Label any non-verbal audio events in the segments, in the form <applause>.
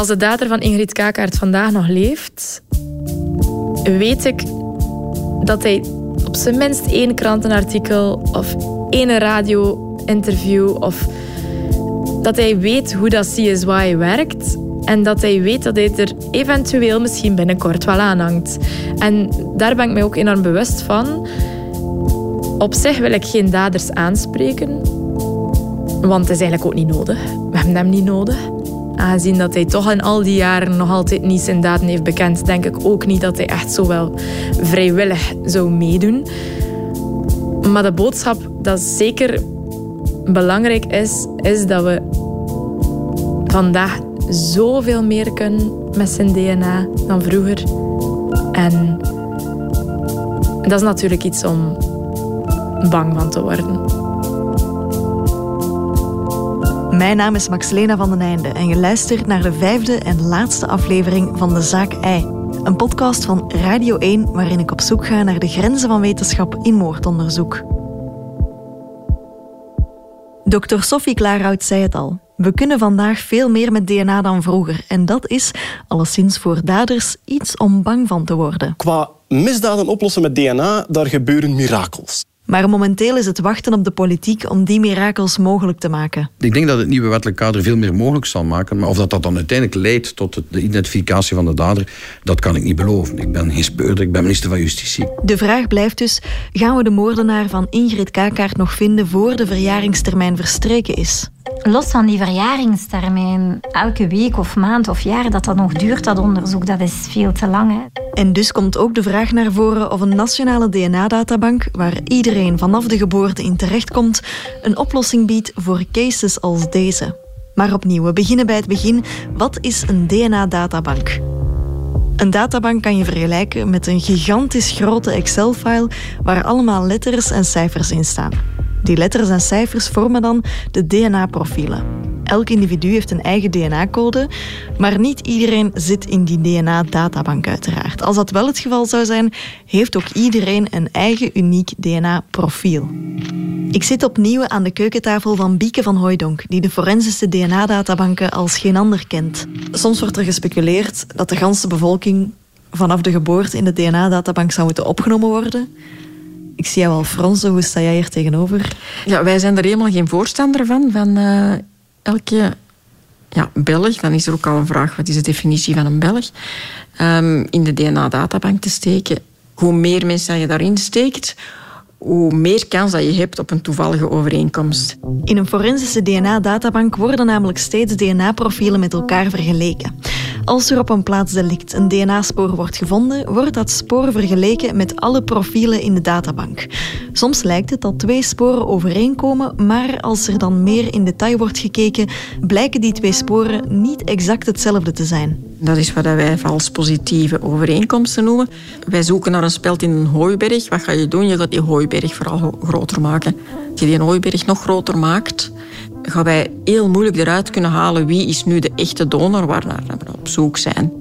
Als de dader van Ingrid Kakaert vandaag nog leeft, weet ik dat hij op zijn minst één krantenartikel of één radio-interview of dat hij weet hoe dat CSY werkt en dat hij weet dat hij er eventueel misschien binnenkort wel aan hangt. En daar ben ik mij ook enorm bewust van. Op zich wil ik geen daders aanspreken, want het is eigenlijk ook niet nodig. We hebben hem niet nodig. Aangezien dat hij toch in al die jaren nog altijd niet zijn daden heeft bekend, denk ik ook niet dat hij echt zo wel vrijwillig zou meedoen. Maar de boodschap dat zeker belangrijk is, is dat we vandaag zoveel meer kunnen met zijn DNA dan vroeger. En dat is natuurlijk iets om bang van te worden. Mijn naam is Maxlena van den Einde en je luistert naar de vijfde en laatste aflevering van De Zaak Ei. Een podcast van Radio 1 waarin ik op zoek ga naar de grenzen van wetenschap in moordonderzoek. Dr. Sophie Klaarhout zei het al. We kunnen vandaag veel meer met DNA dan vroeger. En dat is, alleszins voor daders, iets om bang van te worden. Qua misdaden oplossen met DNA, daar gebeuren mirakels. Maar momenteel is het wachten op de politiek om die mirakels mogelijk te maken. Ik denk dat het nieuwe wettelijk kader veel meer mogelijk zal maken. Maar of dat, dat dan uiteindelijk leidt tot de identificatie van de dader, dat kan ik niet beloven. Ik ben geen speurder, ik ben minister van Justitie. De vraag blijft dus, gaan we de moordenaar van Ingrid Kakaert nog vinden voor de verjaringstermijn verstreken is? Los van die verjaringstermijn, elke week of maand of jaar dat dat nog duurt, dat onderzoek, dat is veel te lang. Hè. En dus komt ook de vraag naar voren of een nationale DNA-databank, waar iedereen vanaf de geboorte in terechtkomt, een oplossing biedt voor cases als deze. Maar opnieuw, we beginnen bij het begin. Wat is een DNA-databank? Een databank kan je vergelijken met een gigantisch grote Excel-file waar allemaal letters en cijfers in staan. Die letters en cijfers vormen dan de DNA-profielen. Elk individu heeft een eigen DNA-code, maar niet iedereen zit in die DNA-databank uiteraard. Als dat wel het geval zou zijn, heeft ook iedereen een eigen uniek DNA-profiel. Ik zit opnieuw aan de keukentafel van Bieke van Hooijdonk, die de forensische DNA-databanken als geen ander kent. Soms wordt er gespeculeerd dat de ganse bevolking vanaf de geboorte in de DNA-databank zou moeten opgenomen worden. Ik zie jou al fronsen. Hoe sta jij hier tegenover? Ja, wij zijn er helemaal geen voorstander van. Van uh, elke ja, Belg, dan is er ook al een vraag, wat is de definitie van een Belg? Um, in de DNA-databank te steken. Hoe meer mensen je daarin steekt, hoe meer kans dat je hebt op een toevallige overeenkomst. In een forensische DNA-databank worden namelijk steeds DNA-profielen met elkaar vergeleken. Als er op een plaats delict een DNA-spoor wordt gevonden, wordt dat spoor vergeleken met alle profielen in de databank. Soms lijkt het dat twee sporen overeenkomen, maar als er dan meer in detail wordt gekeken, blijken die twee sporen niet exact hetzelfde te zijn. Dat is wat wij vals positieve overeenkomsten noemen. Wij zoeken naar een speld in een hooiberg. Wat ga je doen? Je gaat die vooral groter maken. Als je die hooiberg nog groter maakt, gaan wij heel moeilijk eruit kunnen halen wie is nu de echte donor waar we op zoek zijn.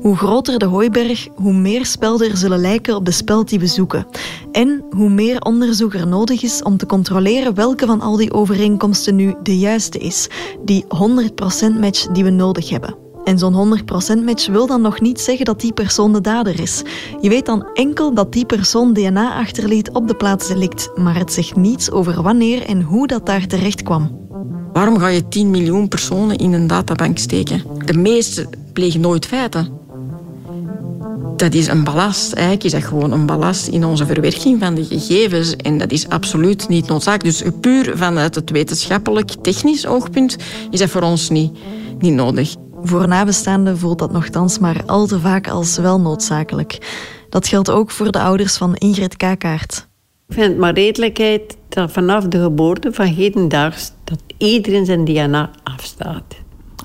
Hoe groter de hooiberg, hoe meer spelden er zullen lijken op de speld die we zoeken. En hoe meer onderzoek er nodig is om te controleren welke van al die overeenkomsten nu de juiste is. Die 100% match die we nodig hebben. En zo'n 100% match wil dan nog niet zeggen dat die persoon de dader is. Je weet dan enkel dat die persoon DNA achterliet op de plaats delict, maar het zegt niets over wanneer en hoe dat daar terecht kwam. Waarom ga je 10 miljoen personen in een databank steken? De meeste plegen nooit feiten. Dat is een ballast. Eigenlijk is dat gewoon een ballast in onze verwerking van de gegevens. En dat is absoluut niet noodzakelijk. Dus puur vanuit het wetenschappelijk-technisch oogpunt is dat voor ons niet, niet nodig. Voor nabestaanden voelt dat nogthans maar al te vaak als wel noodzakelijk. Dat geldt ook voor de ouders van Ingrid Kakaert. Ik vind het maar redelijkheid dat vanaf de geboorte van hedendaags dat iedereen zijn DNA afstaat.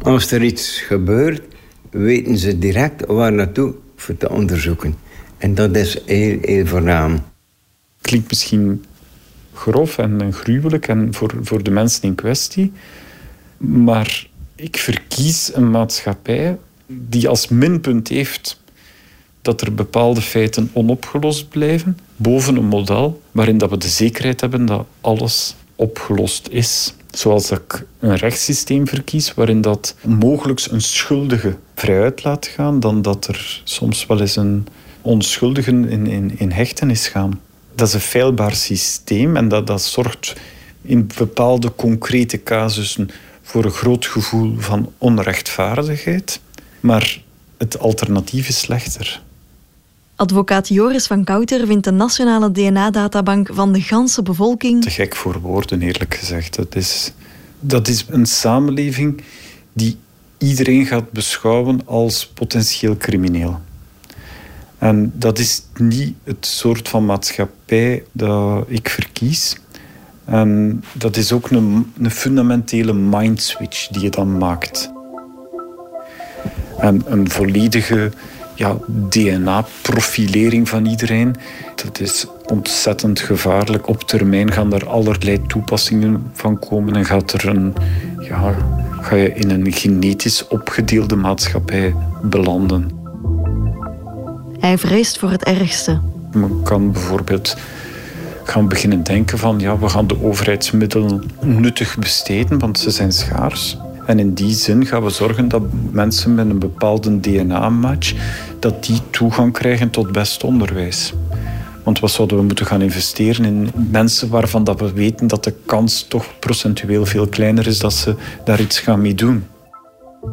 Als er iets gebeurt, weten ze direct waar naartoe voor te onderzoeken. En dat is heel, heel voornaam. Klinkt misschien grof en gruwelijk en voor, voor de mensen in kwestie. Maar ik verkies een maatschappij die als minpunt heeft dat er bepaalde feiten onopgelost blijven, boven een model waarin dat we de zekerheid hebben dat alles opgelost is. Zoals ik een rechtssysteem verkies waarin dat mogelijk een schuldige vrijuit laat gaan, dan dat er soms wel eens een onschuldige in, in, in hechtenis gaan. Dat is een feilbaar systeem en dat, dat zorgt in bepaalde concrete casussen voor een groot gevoel van onrechtvaardigheid. Maar het alternatief is slechter. Advocaat Joris van Kouter vindt de nationale DNA-databank van de ganse bevolking... Te gek voor woorden, eerlijk gezegd. Dat is, dat is een samenleving die iedereen gaat beschouwen als potentieel crimineel. En dat is niet het soort van maatschappij dat ik verkies. En dat is ook een, een fundamentele mindswitch die je dan maakt. En een volledige ja, DNA-profilering van iedereen, dat is ontzettend gevaarlijk. Op termijn gaan er allerlei toepassingen van komen en gaat er een, ja, ga je in een genetisch opgedeelde maatschappij belanden. Hij vreest voor het ergste. Men kan bijvoorbeeld gaan beginnen denken van ja, we gaan de overheidsmiddelen nuttig besteden, want ze zijn schaars. En in die zin gaan we zorgen dat mensen met een bepaalde DNA-match dat die toegang krijgen tot best onderwijs. Want wat zouden we moeten gaan investeren in mensen waarvan dat we weten dat de kans toch procentueel veel kleiner is dat ze daar iets gaan mee doen?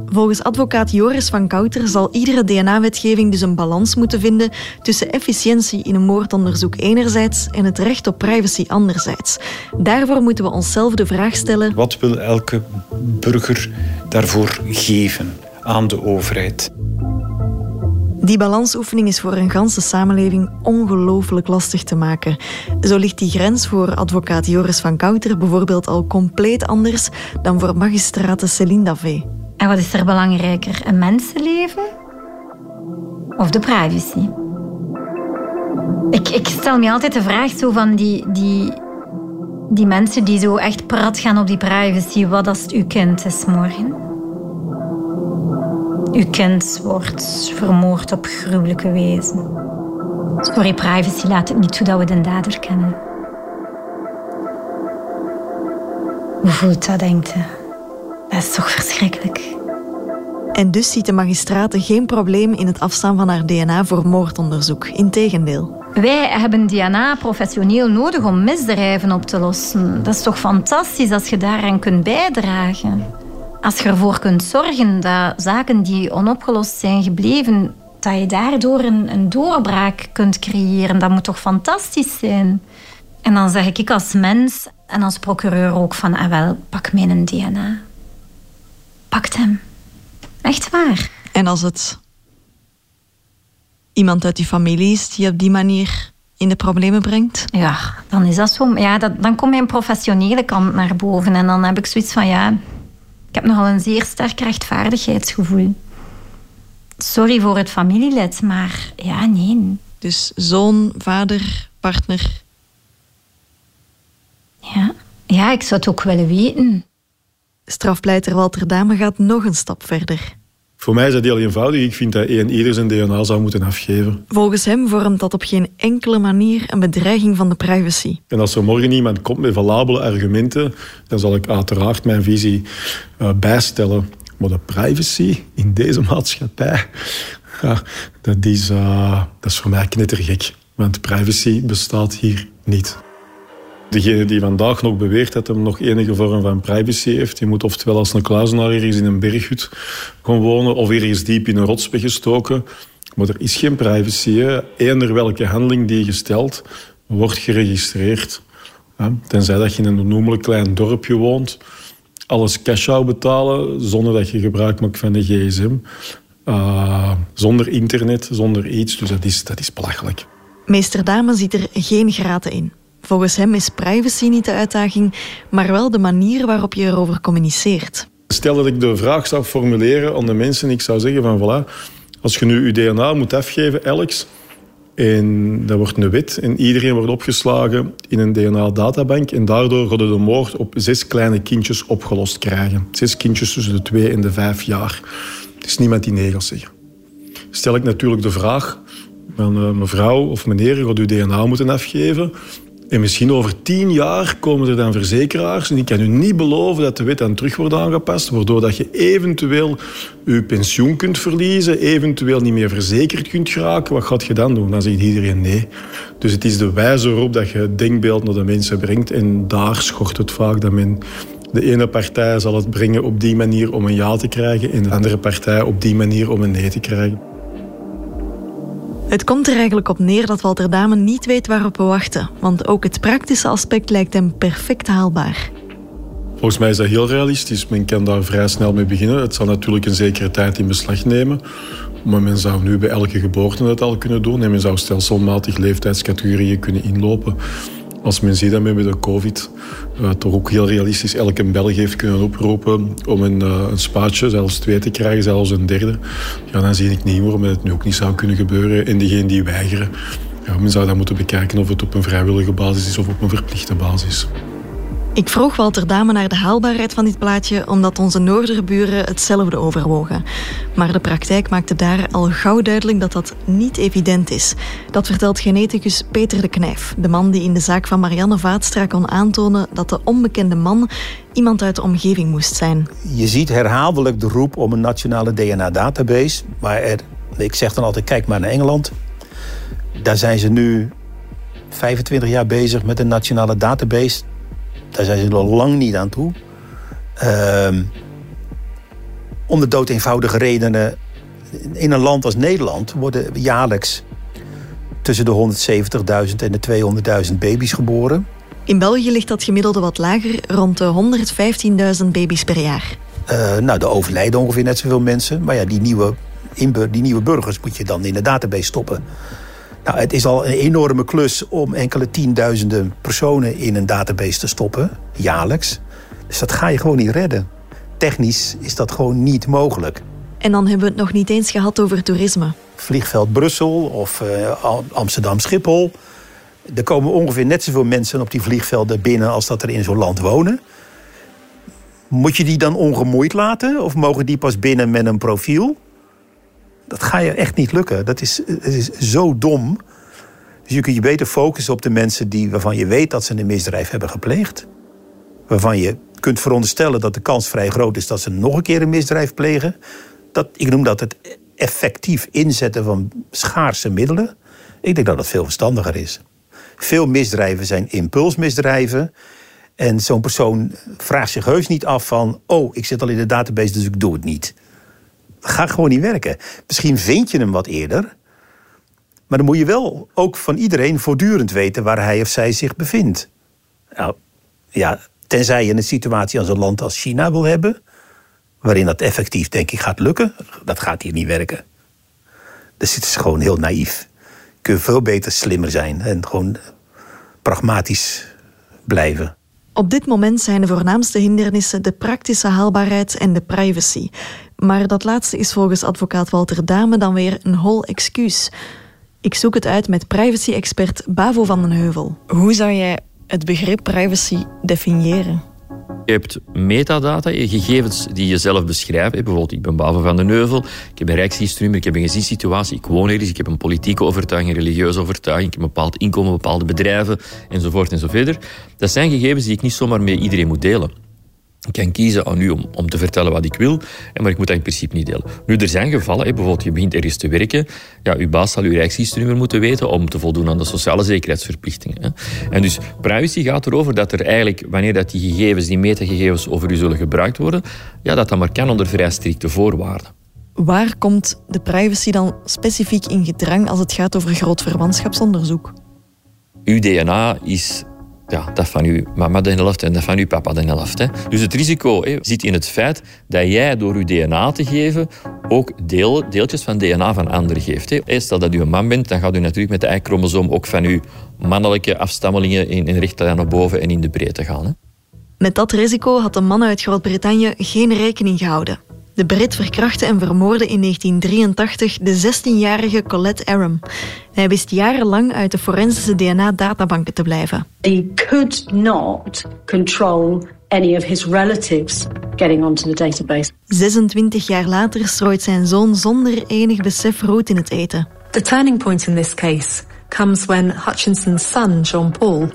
Volgens advocaat Joris van Kouter zal iedere DNA-wetgeving dus een balans moeten vinden tussen efficiëntie in een moordonderzoek enerzijds en het recht op privacy anderzijds. Daarvoor moeten we onszelf de vraag stellen: wat wil elke burger daarvoor geven aan de overheid? Die balansoefening is voor een ganse samenleving ongelooflijk lastig te maken. Zo ligt die grens voor advocaat Joris van Kouter bijvoorbeeld al compleet anders dan voor magistrate Céline Davé. En wat is er belangrijker, een mensenleven of de privacy? Ik, ik stel me altijd de vraag zo van die, die, die mensen die zo echt prat gaan op die privacy. Wat als het uw kind is morgen? Uw kind wordt vermoord op gruwelijke wijze. Sorry, privacy laat het niet toe dat we de dader kennen. Hoe voelt dat, denkt? Dat is toch verschrikkelijk. En dus ziet de magistraat geen probleem in het afstaan van haar DNA voor moordonderzoek. Integendeel. Wij hebben DNA professioneel nodig om misdrijven op te lossen. Dat is toch fantastisch als je daaraan kunt bijdragen. Als je ervoor kunt zorgen dat zaken die onopgelost zijn gebleven, dat je daardoor een, een doorbraak kunt creëren, dat moet toch fantastisch zijn. En dan zeg ik als mens en als procureur ook van, ah wel, pak mijn DNA pakt hem. Echt waar. En als het iemand uit die familie is die op die manier in de problemen brengt? Ja, dan is dat zo. Ja, dat, dan komt mijn professionele kant naar boven. En dan heb ik zoiets van, ja, ik heb nogal een zeer sterk rechtvaardigheidsgevoel. Sorry voor het familielid, maar ja, nee. Dus zoon, vader, partner. Ja, ja ik zou het ook willen weten. Strafpleiter Walter Dame gaat nog een stap verder. Voor mij is dat heel eenvoudig. Ik vind dat één ieder zijn DNA zou moeten afgeven. Volgens hem vormt dat op geen enkele manier een bedreiging van de privacy. En als er morgen iemand komt met valabele argumenten, dan zal ik uiteraard mijn visie uh, bijstellen. Maar de privacy in deze maatschappij, <laughs> ja, dat, is, uh, dat is voor mij knettergek. Want privacy bestaat hier niet. Degene die vandaag nog beweert dat hij nog enige vorm van privacy heeft, die moet oftewel als een kluizenaar ergens in een berghut gaan wonen of ergens diep in een rots gestoken. Maar er is geen privacy. Hè. Eender welke handeling die je stelt, wordt geregistreerd. Tenzij dat je in een onnoemelijk klein dorpje woont. Alles cash-out betalen zonder dat je gebruik maakt van de gsm. Uh, zonder internet, zonder iets. Dus dat is, dat is belachelijk. Meester Dame ziet er geen graten in. Volgens hem is privacy niet de uitdaging, maar wel de manier waarop je erover communiceert. Stel dat ik de vraag zou formuleren aan de mensen, ik zou zeggen van voilà, als je nu je DNA moet afgeven, Alex, en dat wordt een wet en iedereen wordt opgeslagen in een DNA-databank en daardoor gaan de moord op zes kleine kindjes opgelost krijgen. Zes kindjes tussen de twee en de vijf jaar. Het is niemand die gaat zeggen. Stel ik natuurlijk de vraag van uh, mevrouw of meneer, gaat u DNA moeten afgeven? En misschien over tien jaar komen er dan verzekeraars. En ik kan u niet beloven dat de wet dan terug wordt aangepast. Waardoor dat je eventueel je pensioen kunt verliezen. Eventueel niet meer verzekerd kunt geraken. Wat gaat je dan doen? Dan zegt iedereen nee. Dus het is de wijze waarop dat je het denkbeeld naar de mensen brengt. En daar schort het vaak dat men de ene partij zal het brengen op die manier om een ja te krijgen en de andere partij op die manier om een nee te krijgen. Het komt er eigenlijk op neer dat Walter Damen niet weet waarop we wachten, want ook het praktische aspect lijkt hem perfect haalbaar. Volgens mij is dat heel realistisch. Men kan daar vrij snel mee beginnen. Het zal natuurlijk een zekere tijd in beslag nemen. Maar men zou nu bij elke geboorte het al kunnen doen. En men zou stelselmatig leeftijdscategorieën kunnen inlopen. Als men ziet dat men met de COVID uh, toch ook heel realistisch elke Belg heeft kunnen oproepen om een, uh, een spaatje, zelfs twee te krijgen, zelfs een derde, ja, dan zie ik niet waarom het nu ook niet zou kunnen gebeuren. En diegenen die weigeren, ja, men zou dan moeten bekijken of het op een vrijwillige basis is of op een verplichte basis. Ik vroeg Walter Dame naar de haalbaarheid van dit plaatje omdat onze noorderburen hetzelfde overwogen. Maar de praktijk maakte daar al gauw duidelijk dat dat niet evident is. Dat vertelt geneticus Peter de Knijf, de man die in de zaak van Marianne Vaatstra kon aantonen dat de onbekende man iemand uit de omgeving moest zijn. Je ziet herhaaldelijk de roep om een nationale DNA-database. Maar ik zeg dan altijd, kijk maar naar Engeland. Daar zijn ze nu 25 jaar bezig met een nationale database daar zijn ze nog lang niet aan toe. Uh, om de dood eenvoudige redenen. In een land als Nederland worden jaarlijks tussen de 170.000 en de 200.000 baby's geboren. In België ligt dat gemiddelde wat lager, rond de 115.000 baby's per jaar. Uh, nou, er overlijden ongeveer net zoveel mensen. Maar ja, die nieuwe, die nieuwe burgers moet je dan in de database stoppen. Nou, het is al een enorme klus om enkele tienduizenden personen in een database te stoppen, jaarlijks. Dus dat ga je gewoon niet redden. Technisch is dat gewoon niet mogelijk. En dan hebben we het nog niet eens gehad over toerisme. Vliegveld Brussel of uh, Amsterdam Schiphol. Er komen ongeveer net zoveel mensen op die vliegvelden binnen als dat er in zo'n land wonen. Moet je die dan ongemoeid laten? Of mogen die pas binnen met een profiel? Dat ga je echt niet lukken. Dat is, is zo dom. Dus je kunt je beter focussen op de mensen die, waarvan je weet dat ze een misdrijf hebben gepleegd. Waarvan je kunt veronderstellen dat de kans vrij groot is dat ze nog een keer een misdrijf plegen. Dat, ik noem dat het effectief inzetten van schaarse middelen. Ik denk dat dat veel verstandiger is. Veel misdrijven zijn impulsmisdrijven. En zo'n persoon vraagt zich heus niet af van... oh, ik zit al in de database, dus ik doe het niet gaat gewoon niet werken. Misschien vind je hem wat eerder. Maar dan moet je wel ook van iedereen voortdurend weten waar hij of zij zich bevindt. Nou, ja, tenzij je een situatie als een land als China wil hebben, waarin dat effectief, denk ik, gaat lukken. Dat gaat hier niet werken. Dus het is gewoon heel naïef. Kun je veel beter slimmer zijn en gewoon pragmatisch blijven. Op dit moment zijn de voornaamste hindernissen de praktische haalbaarheid en de privacy. Maar dat laatste is volgens advocaat Walter Dame dan weer een hol excuus. Ik zoek het uit met privacy-expert Bavo van den Heuvel. Hoe zou jij het begrip privacy definiëren? Je hebt metadata, gegevens die je zelf beschrijft. Bijvoorbeeld, ik ben Bavo van den Heuvel, ik heb een rijkshistorie, ik heb een gezinssituatie, ik woon ergens, ik heb een politieke overtuiging, een religieuze overtuiging, ik heb een bepaald inkomen, bepaalde bedrijven, enzovoort enzovoort. Dat zijn gegevens die ik niet zomaar met iedereen moet delen. Ik kan kiezen aan u om, om te vertellen wat ik wil, maar ik moet dat in principe niet delen. Nu, er zijn gevallen, bijvoorbeeld je begint ergens te werken, ja, uw baas zal uw rijkshistorie moeten weten om te voldoen aan de sociale zekerheidsverplichtingen. En dus privacy gaat erover dat er eigenlijk, wanneer dat die gegevens, die metagegevens over u zullen gebruikt worden, ja, dat dat maar kan onder vrij strikte voorwaarden. Waar komt de privacy dan specifiek in gedrang als het gaat over groot verwantschapsonderzoek? Uw DNA is ja, dat van uw mama de helft en dat van uw papa de helft. Hè. Dus het risico hè, zit in het feit dat jij door uw DNA te geven ook deel, deeltjes van DNA van anderen geeft. Hè. Stel dat u een man bent, dan gaat u natuurlijk met de Y-chromosoom ook van uw mannelijke afstammelingen in, in naar boven en in de breedte gaan. Hè. Met dat risico had de man uit Groot-Brittannië geen rekening gehouden. De Brit verkrachtte en vermoordde in 1983 de 16-jarige Colette Aram. Hij wist jarenlang uit de forensische DNA-databanken te blijven. He could not control any of his relatives getting onto the database. 26 jaar later strooit zijn zoon zonder enig besef roet in het eten. The turning point in this case comes when Hutchinson's son, John Paul,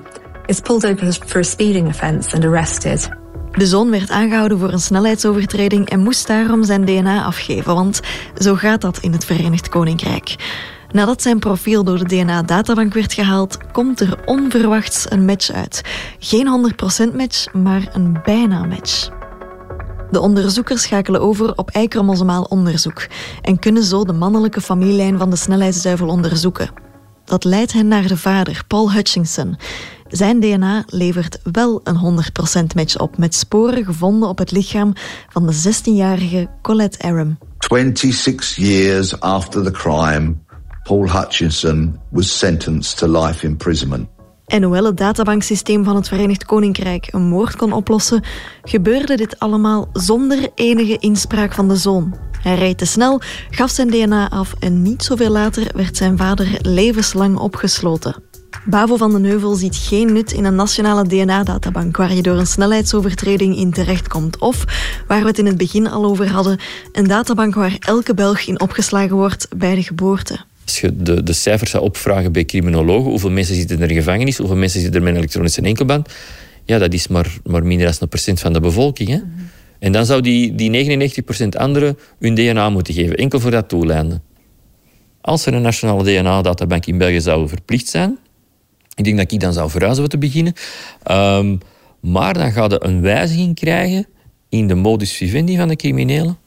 is pulled over for a speeding offence and arrested. De zoon werd aangehouden voor een snelheidsovertreding en moest daarom zijn DNA afgeven, want zo gaat dat in het Verenigd Koninkrijk. Nadat zijn profiel door de DNA-databank werd gehaald, komt er onverwachts een match uit. Geen 100% match, maar een bijna match. De onderzoekers schakelen over op eikromosomaal onderzoek en kunnen zo de mannelijke familielijn van de snelheidsduivel onderzoeken. Dat leidt hen naar de vader, Paul Hutchinson. Zijn DNA levert wel een 100% match op, met sporen gevonden op het lichaam van de 16-jarige Colette Aram. 26 years after the crime, Paul Hutchinson was sentenced to life imprisonment. En hoewel het databanksysteem van het Verenigd Koninkrijk een moord kon oplossen, gebeurde dit allemaal zonder enige inspraak van de zoon. Hij reed te snel, gaf zijn DNA af en niet zoveel later werd zijn vader levenslang opgesloten. Bavo van den Heuvel ziet geen nut in een nationale DNA-databank waar je door een snelheidsovertreding in terechtkomt. Of, waar we het in het begin al over hadden, een databank waar elke Belg in opgeslagen wordt bij de geboorte. Als je de, de cijfers zou opvragen bij criminologen, hoeveel mensen zitten er in gevangenis, hoeveel mensen zitten er met een elektronische enkelband, ja, dat is maar, maar minder dan een procent van de bevolking. Hè? En dan zou die, die 99% anderen hun DNA moeten geven, enkel voor dat toeleinden. Als er een nationale DNA-databank in België zou verplicht zijn, ik denk dat ik dan zou verhuizen te beginnen, um, maar dan gaat er een wijziging krijgen in de modus vivendi van de criminelen.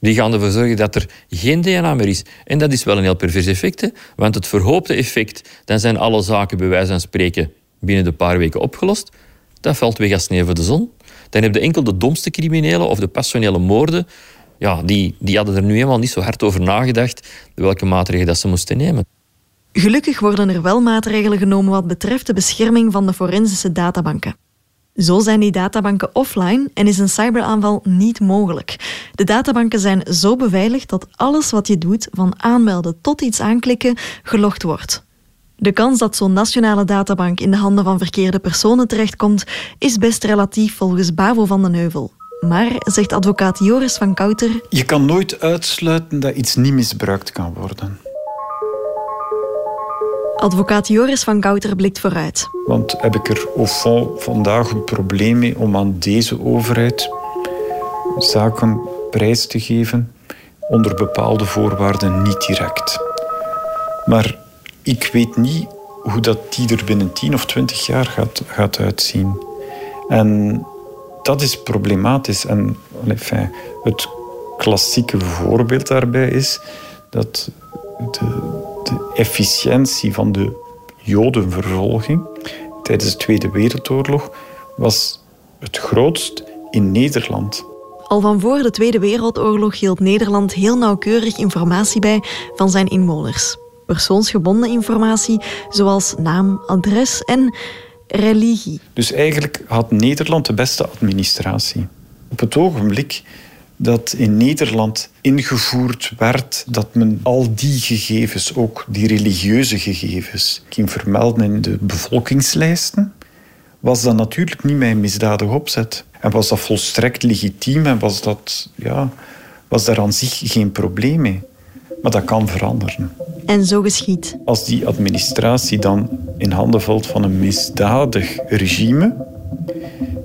Die gaan ervoor zorgen dat er geen DNA meer is. En dat is wel een heel pervers effect, want het verhoopte effect, dan zijn alle zaken bij wijze van spreken binnen de paar weken opgelost. Dat valt weg als sneeuw voor de zon. Dan heb je enkel de domste criminelen of de passionele moorden. Ja, die, die hadden er nu helemaal niet zo hard over nagedacht welke maatregelen dat ze moesten nemen. Gelukkig worden er wel maatregelen genomen wat betreft de bescherming van de forensische databanken. Zo zijn die databanken offline en is een cyberaanval niet mogelijk. De databanken zijn zo beveiligd dat alles wat je doet, van aanmelden tot iets aanklikken, gelogd wordt. De kans dat zo'n nationale databank in de handen van verkeerde personen terechtkomt, is best relatief volgens Bavo van den Heuvel. Maar, zegt advocaat Joris van Kouter... Je kan nooit uitsluiten dat iets niet misbruikt kan worden. Advocaat Joris van Kouter blikt vooruit. Want heb ik er au fond vandaag een probleem mee om aan deze overheid zaken prijs te geven onder bepaalde voorwaarden niet direct. Maar ik weet niet hoe dat die er binnen 10 of 20 jaar gaat, gaat uitzien. En dat is problematisch. En het klassieke voorbeeld daarbij is dat de, de efficiëntie van de Jodenvervolging tijdens de Tweede Wereldoorlog was het grootst in Nederland. Al van voor de Tweede Wereldoorlog hield Nederland heel nauwkeurig informatie bij van zijn inwoners. Persoonsgebonden informatie zoals naam, adres en religie. Dus eigenlijk had Nederland de beste administratie. Op het ogenblik dat in Nederland ingevoerd werd dat men al die gegevens, ook die religieuze gegevens, ging vermelden in de bevolkingslijsten, was dat natuurlijk niet mijn misdadig opzet. En was dat volstrekt legitiem en was, dat, ja, was daar aan zich geen probleem mee. Maar dat kan veranderen. En zo geschiet. Als die administratie dan in handen valt van een misdadig regime,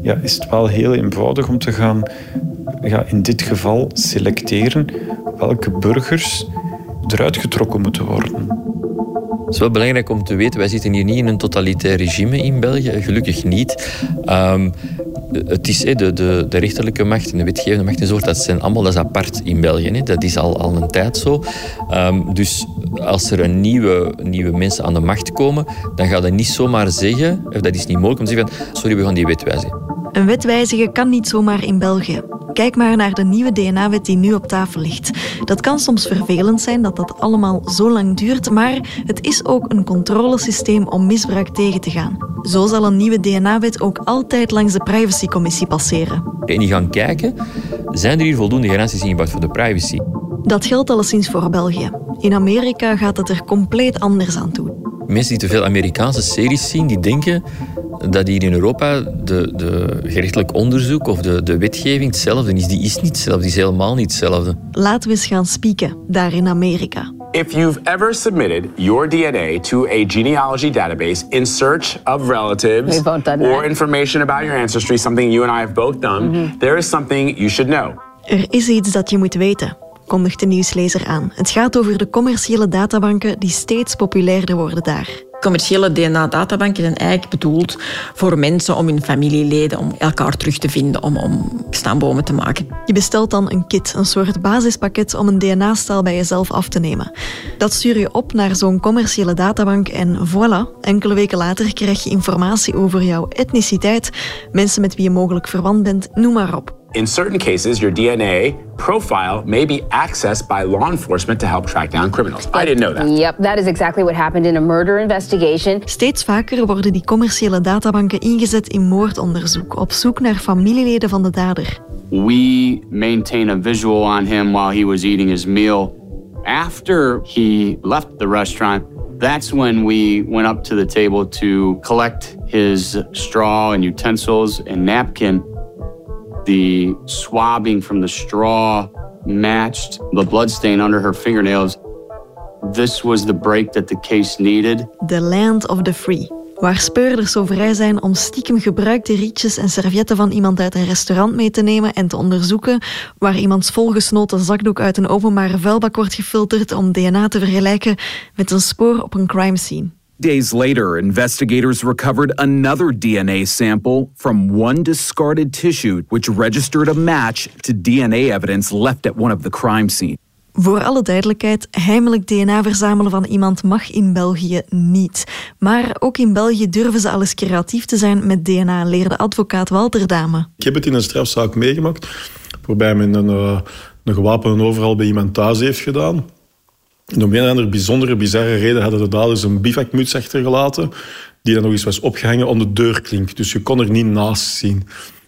ja, is het wel heel eenvoudig om te gaan ja, in dit geval selecteren welke burgers eruit getrokken moeten worden. Het is wel belangrijk om te weten, wij zitten hier niet in een totalitair regime in België, gelukkig niet. Um, het is de, de, de rechterlijke macht en de wetgevende macht en zo, dat zijn allemaal dat is apart in België. Dat is al, al een tijd zo. Um, dus als er een nieuwe, nieuwe mensen aan de macht komen, dan gaat dat niet zomaar zeggen, of dat is niet mogelijk om te zeggen van, sorry, we gaan die wet wijzigen. Een wet wijzigen kan niet zomaar in België. Kijk maar naar de nieuwe DNA-wet die nu op tafel ligt. Dat kan soms vervelend zijn dat dat allemaal zo lang duurt, maar het is ook een controlesysteem om misbruik tegen te gaan. Zo zal een nieuwe DNA-wet ook altijd langs de privacycommissie passeren. En die gaan kijken, zijn er hier voldoende garanties ingebouwd voor de privacy? Dat geldt alleszins voor België. In Amerika gaat het er compleet anders aan toe. Mensen die te veel Amerikaanse series zien, die denken dat hier in Europa de, de gerechtelijk onderzoek of de, de wetgeving hetzelfde is. Die is niet hetzelfde, die is helemaal niet hetzelfde. Laten we eens gaan spieken, daar in Amerika. If you've ever submitted your DNA to a genealogy database in search of relatives or information about your ancestry, something you and I have both done, there is something you should know. Er is iets dat je moet weten, kondigt de nieuwslezer aan. Het gaat over de commerciële databanken die steeds populairder worden daar. Commerciële DNA-databanken zijn eigenlijk bedoeld voor mensen om hun familieleden, om elkaar terug te vinden, om, om stambomen te maken. Je bestelt dan een kit, een soort basispakket om een DNA-staal bij jezelf af te nemen. Dat stuur je op naar zo'n commerciële databank en voilà, enkele weken later krijg je informatie over jouw etniciteit, mensen met wie je mogelijk verwant bent, noem maar op. In certain cases, your DNA profile may be accessed by law enforcement to help track down criminals. I didn't know that. Yep, that is exactly what happened in a murder investigation. Steeds vaker worden die commerciële databanken ingezet in moordonderzoek, op zoek naar familieleden van de dader. We maintain a visual on him while he was eating his meal. After he left the restaurant, that's when we went up to the table to collect his straw and utensils and napkin. The swabbing from the straw matched the bloodstain under her fingernails. This was the break that the case needed. The Land of the Free. Waar speurders zo vrij zijn om stiekem gebruikte rietjes en servetten van iemand uit een restaurant mee te nemen en te onderzoeken, waar iemands volgesnoten zakdoek uit een openbare vuilbak wordt gefilterd om DNA te vergelijken met een spoor op een crime scene. Days later, investigators recovered another DNA sample from one discarded tissue, which registered a match to DNA evidence left at one of the crime scenes. Voor alle duidelijkheid, heimelijk DNA verzamelen van iemand mag in België niet. Maar ook in België durven ze alles creatief te zijn met DNA, leerde advocaat Walter Dame. Ik heb het in een strafzaak meegemaakt, waarbij men een, uh, een gewapende overval bij iemand thuis heeft gedaan. En om een of andere bijzondere, bizarre reden hadden de daders een bivakmuts achtergelaten, die dan nog eens was opgehangen om de deurklink. Dus je kon er niet naast zien.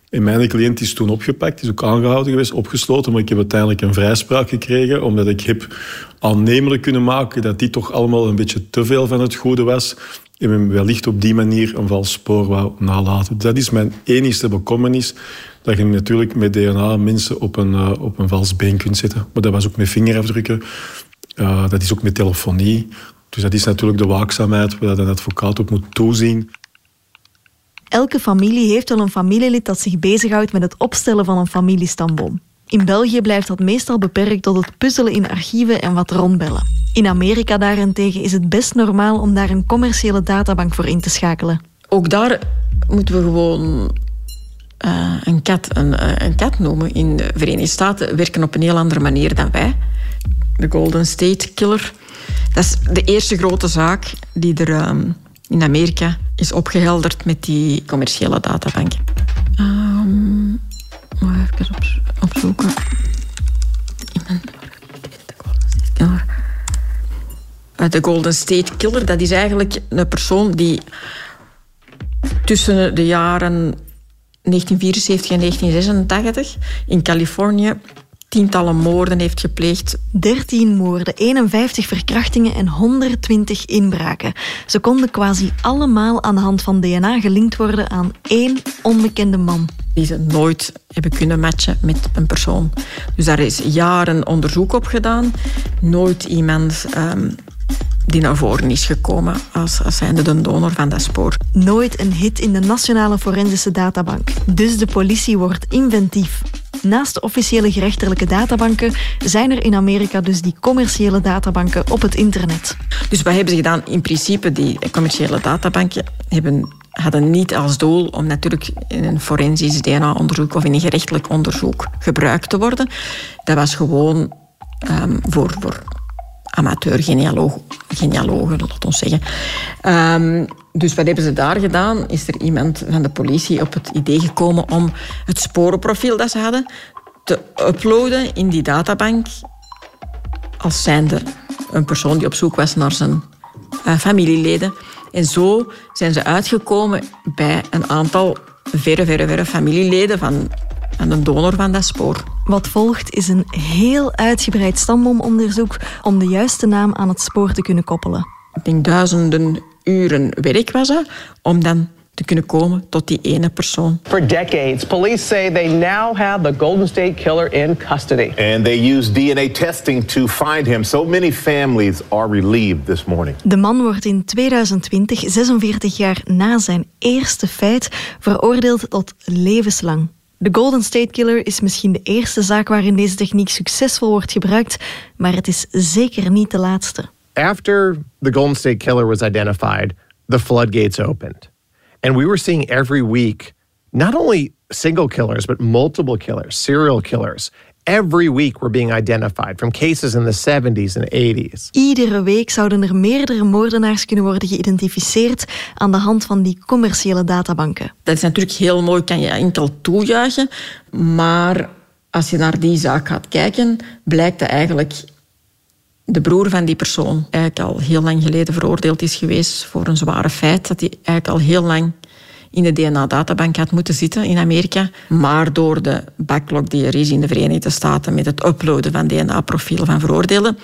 En mijn cliënt is toen opgepakt, is ook aangehouden geweest, opgesloten, maar ik heb uiteindelijk een vrijspraak gekregen, omdat ik heb aannemelijk kunnen maken dat die toch allemaal een beetje te veel van het goede was en men wellicht op die manier een vals spoor wou nalaten. Dat is mijn enigste bekommernis, dat je natuurlijk met DNA mensen op een, uh, op een vals been kunt zetten. Maar dat was ook met vingerafdrukken, uh, dat is ook met telefonie. Dus dat is natuurlijk de waakzaamheid waar een advocaat op moet toezien. Elke familie heeft wel een familielid dat zich bezighoudt met het opstellen van een familiestamboom. In België blijft dat meestal beperkt tot het puzzelen in archieven en wat rondbellen. In Amerika daarentegen is het best normaal om daar een commerciële databank voor in te schakelen. Ook daar moeten we gewoon uh, een, kat, een, uh, een kat noemen. In de Verenigde Staten werken op een heel andere manier dan wij. De Golden State Killer. Dat is de eerste grote zaak die er um, in Amerika is opgehelderd met die commerciële databanken. Um, even op, opzoeken. De Golden State Killer, dat is eigenlijk een persoon die tussen de jaren 1974 en 1986 in Californië tientallen moorden heeft gepleegd. 13 moorden, 51 verkrachtingen en 120 inbraken. Ze konden quasi allemaal aan de hand van DNA gelinkt worden aan één onbekende man. Die ze nooit hebben kunnen matchen met een persoon. Dus daar is jaren onderzoek op gedaan. Nooit iemand um, die naar voren is gekomen als, als zijnde de donor van dat spoor. Nooit een hit in de Nationale Forensische Databank. Dus de politie wordt inventief. Naast de officiële gerechtelijke databanken zijn er in Amerika dus die commerciële databanken op het internet. Dus wat hebben ze gedaan? In principe, die commerciële databanken hebben, hadden niet als doel om natuurlijk in een forensisch DNA-onderzoek of in een gerechtelijk onderzoek gebruikt te worden. Dat was gewoon um, voor, voor amateur-genealogen, laat ons zeggen. Um, dus wat hebben ze daar gedaan? Is er iemand van de politie op het idee gekomen om het sporenprofiel dat ze hadden te uploaden in die databank als zijnde een persoon die op zoek was naar zijn uh, familieleden. En zo zijn ze uitgekomen bij een aantal verre, verre, verre familieleden van, van de donor van dat spoor. Wat volgt is een heel uitgebreid stamboomonderzoek om de juiste naam aan het spoor te kunnen koppelen. Ik denk duizenden uren werk was dat, om dan te kunnen komen tot die ene persoon. For decades, police say they now have the Golden State Killer in custody. And they use DNA testing to find him. So many families are relieved this morning. De man wordt in 2020, 46 jaar na zijn eerste feit, veroordeeld tot levenslang. De Golden State Killer is misschien de eerste zaak waarin deze techniek succesvol wordt gebruikt, maar het is zeker niet de laatste. After the Golden State Killer was identified, the floodgates opened. And we were seeing every week not only single killers, but multiple killers, serial killers. Every week were being identified from cases in the 70s and 80s. Iedere week zouden er meerdere moordenaars kunnen worden geïdentificeerd aan de hand van die commerciële databanken. Dat is natuurlijk heel mooi, kan je enkel toejuichen. Maar als je naar die zaak gaat kijken, blijkt dat eigenlijk de broer van die persoon eigenlijk al heel lang geleden veroordeeld is geweest voor een zware feit. Dat hij eigenlijk al heel lang in de DNA-databank had moeten zitten in Amerika. Maar door de backlog die er is in de Verenigde Staten met het uploaden van DNA-profielen van veroordeelden,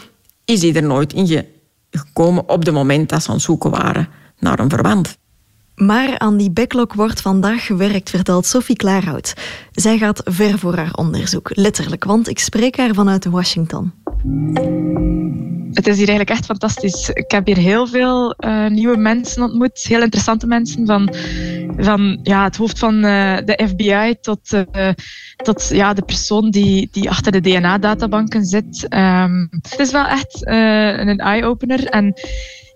is hij er nooit in gekomen op het moment dat ze aan het zoeken waren naar een verwant. Maar aan die backlog wordt vandaag gewerkt, vertelt Sophie Klaarhout. Zij gaat ver voor haar onderzoek, letterlijk, want ik spreek haar vanuit Washington. Het is hier eigenlijk echt fantastisch. Ik heb hier heel veel uh, nieuwe mensen ontmoet, heel interessante mensen, van, van ja, het hoofd van uh, de FBI tot, uh, tot ja, de persoon die, die achter de DNA-databanken zit. Um, het is wel echt een eye-opener. En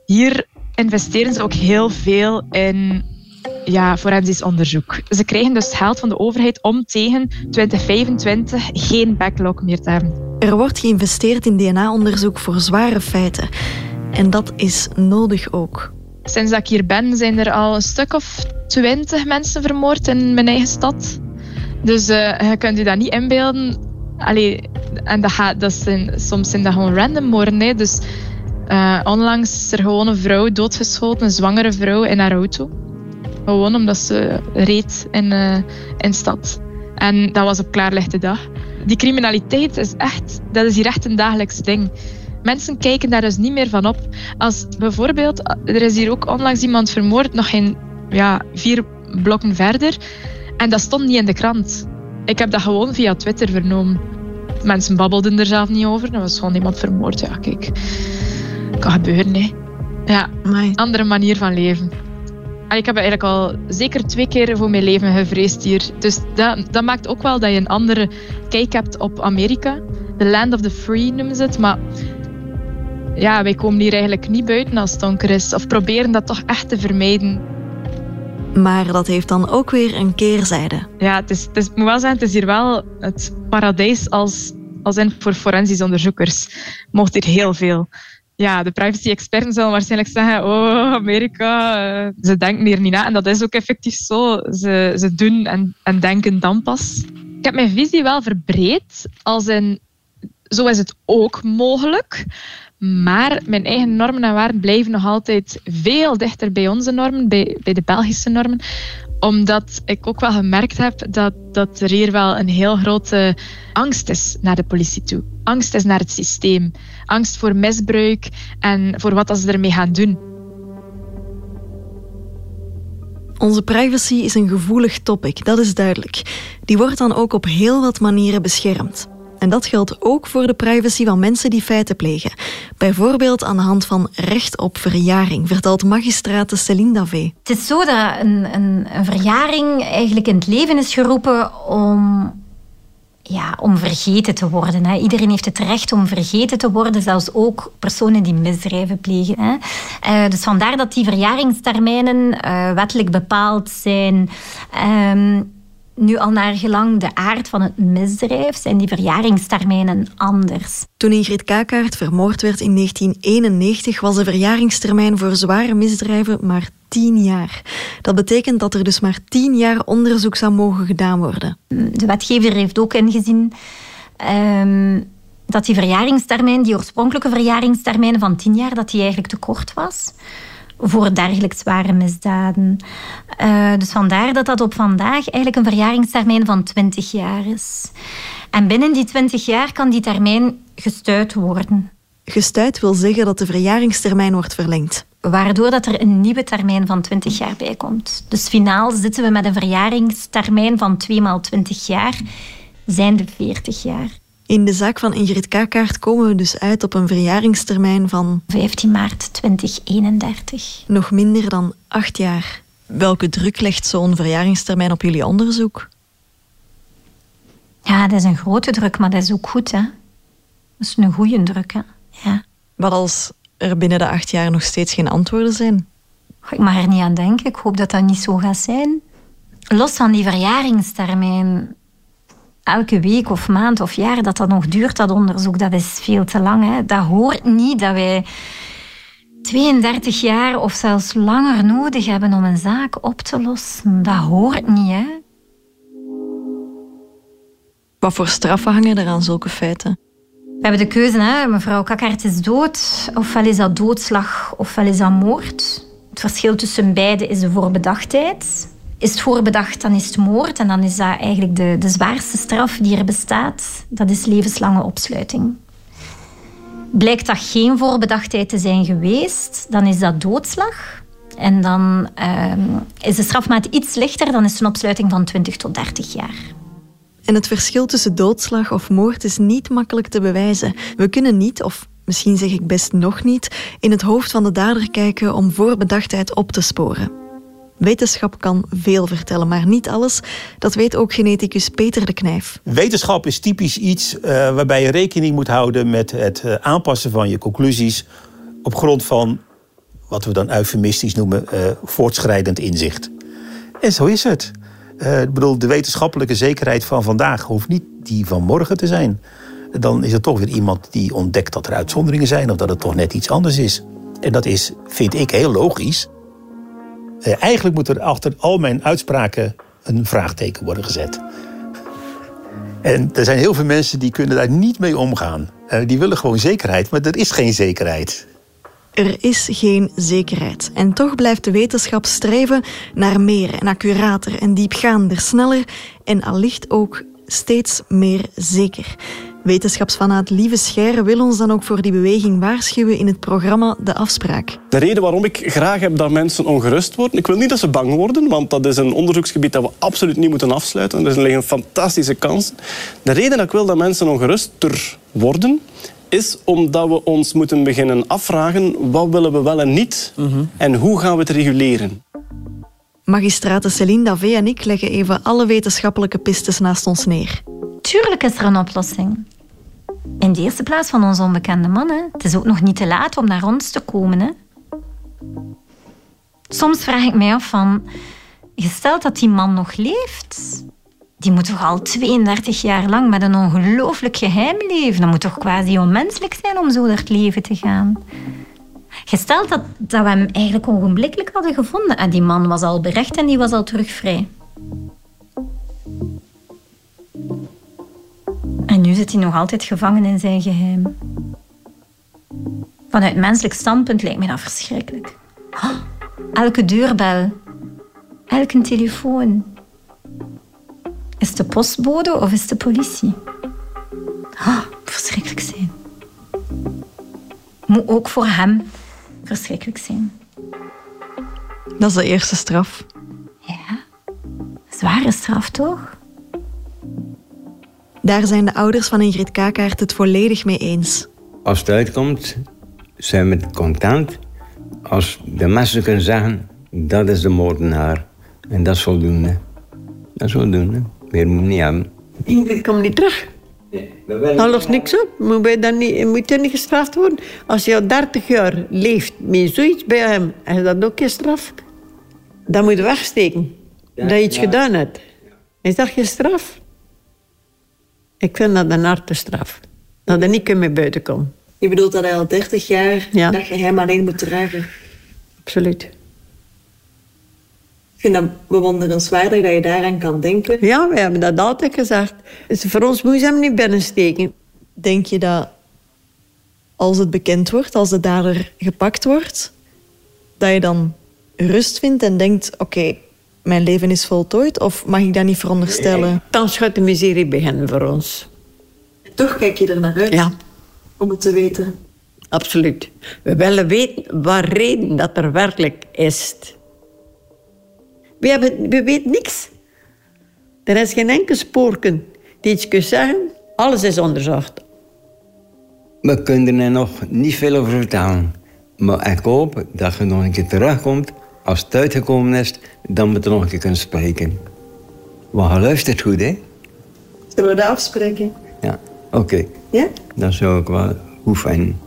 hier investeren ze ook heel veel in ja, forensisch onderzoek. Ze krijgen dus geld van de overheid om tegen 2025 geen backlog meer te hebben. Er wordt geïnvesteerd in DNA-onderzoek voor zware feiten. En dat is nodig ook. Sinds dat ik hier ben, zijn er al een stuk of twintig mensen vermoord in mijn eigen stad. Dus uh, je kunt je dat niet inbeelden. Allee, en dat, gaat, dat zijn, soms zijn dat gewoon random moorden. Hè. Dus uh, onlangs is er gewoon een vrouw doodgeschoten, een zwangere vrouw in haar auto. Gewoon omdat ze reed in, uh, in stad. En dat was op klaarlichte dag. Die criminaliteit is echt, dat is hier echt een dagelijks ding. Mensen kijken daar dus niet meer van op. Als bijvoorbeeld, er is hier ook onlangs iemand vermoord, nog geen ja, vier blokken verder. En dat stond niet in de krant. Ik heb dat gewoon via Twitter vernomen. Mensen babbelden er zelf niet over. Er was gewoon iemand vermoord. Ja, kijk. Kan gebeuren, hè. Ja, andere manier van leven. ik heb eigenlijk al zeker twee keer voor mijn leven gevreesd hier. Dus dat, dat maakt ook wel dat je een andere kijk hebt op Amerika. The land of the free noemen ze het. Maar ja, wij komen hier eigenlijk niet buiten als het donker is. Of proberen dat toch echt te vermijden. Maar dat heeft dan ook weer een keerzijde. Ja, het, is, het is, moet wel zijn, het is hier wel het paradijs als, als in voor forensisch onderzoekers. Mocht hier heel veel ja, de privacy-experten zullen waarschijnlijk zeggen: Oh, Amerika, uh, ze denken hier niet na. En dat is ook effectief zo. Ze, ze doen en, en denken dan pas. Ik heb mijn visie wel verbreed, als in zo is het ook mogelijk. Maar mijn eigen normen en waarden blijven nog altijd veel dichter bij onze normen, bij, bij de Belgische normen omdat ik ook wel gemerkt heb dat, dat er hier wel een heel grote angst is naar de politie toe. Angst is naar het systeem. Angst voor misbruik en voor wat ze ermee gaan doen. Onze privacy is een gevoelig topic, dat is duidelijk. Die wordt dan ook op heel wat manieren beschermd. En dat geldt ook voor de privacy van mensen die feiten plegen. Bijvoorbeeld aan de hand van recht op verjaring, vertelt magistrate Céline Davé. Het is zo dat een, een, een verjaring eigenlijk in het leven is geroepen om ja, om vergeten te worden. Hè. Iedereen heeft het recht om vergeten te worden, zelfs ook personen die misdrijven plegen. Hè. Uh, dus vandaar dat die verjaringstermijnen uh, wettelijk bepaald zijn. Uh, nu al naar gelang de aard van het misdrijf zijn die verjaringstermijnen anders. Toen Ingrid Kakaert vermoord werd in 1991 was de verjaringstermijn voor zware misdrijven maar tien jaar. Dat betekent dat er dus maar tien jaar onderzoek zou mogen gedaan worden. De wetgever heeft ook ingezien um, dat die verjaringstermijn, die oorspronkelijke verjaringstermijn van tien jaar, dat die eigenlijk te kort was voor dergelijk zware misdaden. Uh, dus vandaar dat dat op vandaag eigenlijk een verjaringstermijn van 20 jaar is. En binnen die 20 jaar kan die termijn gestuit worden. Gestuit wil zeggen dat de verjaringstermijn wordt verlengd. Waardoor dat er een nieuwe termijn van 20 jaar bij komt. Dus finaal zitten we met een verjaringstermijn van 2 maal 20 jaar, zijn de 40 jaar. In de zaak van Ingrid Kakaert komen we dus uit op een verjaringstermijn van 15 maart 2031. nog minder dan acht jaar. Welke druk legt zo'n verjaringstermijn op jullie onderzoek? Ja, dat is een grote druk, maar dat is ook goed, hè. Dat is een goede druk, hè. Ja. Wat als er binnen de acht jaar nog steeds geen antwoorden zijn? Ik mag er niet aan denken. Ik hoop dat dat niet zo gaat zijn. Los van die verjaringstermijn, elke week of maand of jaar dat dat nog duurt, dat onderzoek, dat is veel te lang. Hè. Dat hoort niet dat wij 32 jaar of zelfs langer nodig hebben om een zaak op te lossen. Dat hoort niet, hè. Wat voor straffen hangen er aan zulke feiten? We hebben de keuze, hè. mevrouw Kakkaert is dood. Ofwel is dat doodslag, ofwel is dat moord. Het verschil tussen beide is de voorbedachtheid. Is het voorbedacht, dan is het moord. En dan is dat eigenlijk de, de zwaarste straf die er bestaat. Dat is levenslange opsluiting. Blijkt dat geen voorbedachtheid te zijn geweest, dan is dat doodslag. En dan ehm, is de strafmaat iets lichter, dan is het een opsluiting van 20 tot 30 jaar. En het verschil tussen doodslag of moord is niet makkelijk te bewijzen. We kunnen niet, of misschien zeg ik best nog niet, in het hoofd van de dader kijken om voorbedachtheid op te sporen. Wetenschap kan veel vertellen, maar niet alles. Dat weet ook geneticus Peter de Knijf. Wetenschap is typisch iets eh, waarbij je rekening moet houden met het eh, aanpassen van je conclusies op grond van wat we dan eufemistisch noemen eh, voortschrijdend inzicht. En zo is het. Ik bedoel, de wetenschappelijke zekerheid van vandaag hoeft niet die van morgen te zijn. Dan is er toch weer iemand die ontdekt dat er uitzonderingen zijn of dat het toch net iets anders is. En dat is, vind ik, heel logisch. Eh, eigenlijk moet er achter al mijn uitspraken een vraagteken worden gezet. En er zijn heel veel mensen die kunnen daar niet mee omgaan. Eh, die willen gewoon zekerheid, maar er is geen zekerheid. Er is geen zekerheid. En toch blijft de wetenschap streven naar meer en accurater en diepgaander, sneller en allicht ook steeds meer zeker. Wetenschapsfanaat Lieve Scheire wil ons dan ook voor die beweging waarschuwen in het programma De Afspraak. De reden waarom ik graag heb dat mensen ongerust worden, ik wil niet dat ze bang worden, want dat is een onderzoeksgebied dat we absoluut niet moeten afsluiten. Er liggen fantastische kansen. De reden dat ik wil dat mensen ongeruster worden, is omdat we ons moeten beginnen afvragen wat willen we wel en niet en hoe gaan we het reguleren. Magistraten Céline Davé en ik leggen even alle wetenschappelijke pistes naast ons neer. Tuurlijk is er een oplossing. In de eerste plaats van onze onbekende man. Hè. Het is ook nog niet te laat om naar ons te komen. Hè. Soms vraag ik mij af van... Gesteld dat die man nog leeft... Die moet toch al 32 jaar lang met een ongelooflijk geheim leven. Dat moet toch quasi onmenselijk zijn om zo door het leven te gaan. Gesteld dat, dat we hem eigenlijk ogenblikkelijk hadden gevonden. En die man was al berecht en die was al terug vrij. Nu zit hij nog altijd gevangen in zijn geheim. Vanuit menselijk standpunt lijkt me dat verschrikkelijk. Oh, elke deurbel, elke telefoon. Is het de postbode of is het de politie? Oh, verschrikkelijk zijn. Moet ook voor hem verschrikkelijk zijn. Dat is de eerste straf. Zware straf, toch? Daar zijn de ouders van Ingrid Kakaert het volledig mee eens. Als het uitkomt, zijn we content. Als de mensen kunnen zeggen, dat is de moordenaar. En dat is voldoende. Dat is voldoende. Meer moet je niet hebben. Ingrid komt niet terug. Dat lost niks op. Moet, wij dan niet, moet je niet gestraft worden? Als je al 30 jaar leeft met zoiets bij hem, is dat ook geen straf? Dan moet je wegsteken. dat je iets ja. gedaan hebt. Is dat geen straf? Ik vind dat een harde straf. Dat er niet kunt mee buiten komen. Je bedoelt dat hij al 30 jaar Ja. dat geheim alleen moet dragen. Absoluut. Ik vind dat bewonderenswaardig dat je daaraan kan denken. Ja, we hebben dat altijd gezegd. Dus voor ons moet je hem niet binnensteken. Denk je dat als het bekend wordt, als de dader gepakt wordt, dat je dan rust vindt en denkt: oké, mijn leven is voltooid? Of mag ik dat niet veronderstellen? Dan gaat de miserie beginnen voor ons. Toch kijk je er naar uit Ja. om het te weten. Absoluut. We willen weten waar reden dat er werkelijk is. We, hebben, we weten niks. Er is geen enkel spoorken die iets kunt zeggen. Alles is onderzocht. We kunnen er nog niet veel over vertellen. Maar ik hoop dat je nog een keer terugkomt. Als het uitgekomen is, dan we er nog een keer kunnen spreken. Maar luistert goed, hè? Zullen we dat afspreken? Ja, oké. Ja? Dat zou ik wel goed vinden.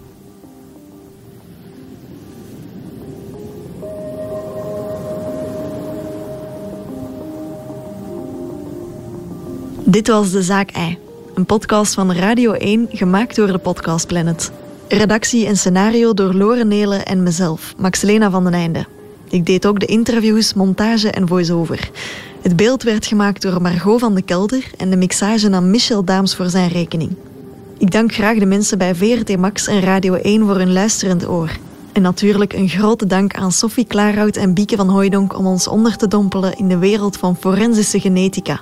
Dit was De Zaak Ei, een podcast van Radio 1 gemaakt door de Podcast Planet. Redactie en scenario door Lore Nelen en mezelf, Maxelena van den Einde. Ik deed ook de interviews, montage en voice-over. Het beeld werd gemaakt door Margot van de Kelder en de mixage nam Michel Daams voor zijn rekening. Ik dank graag de mensen bij VRT Max en Radio 1 voor hun luisterend oor. En natuurlijk een grote dank aan Sophie Klaarhout en Bieke van Hooijdonk om ons onder te dompelen in de wereld van forensische genetica.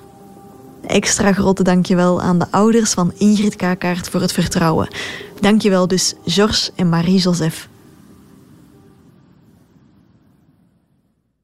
Extra grote dankjewel aan de ouders van Ingrid Kakaert voor het vertrouwen. Dankjewel dus Georges en Marie-Joseph.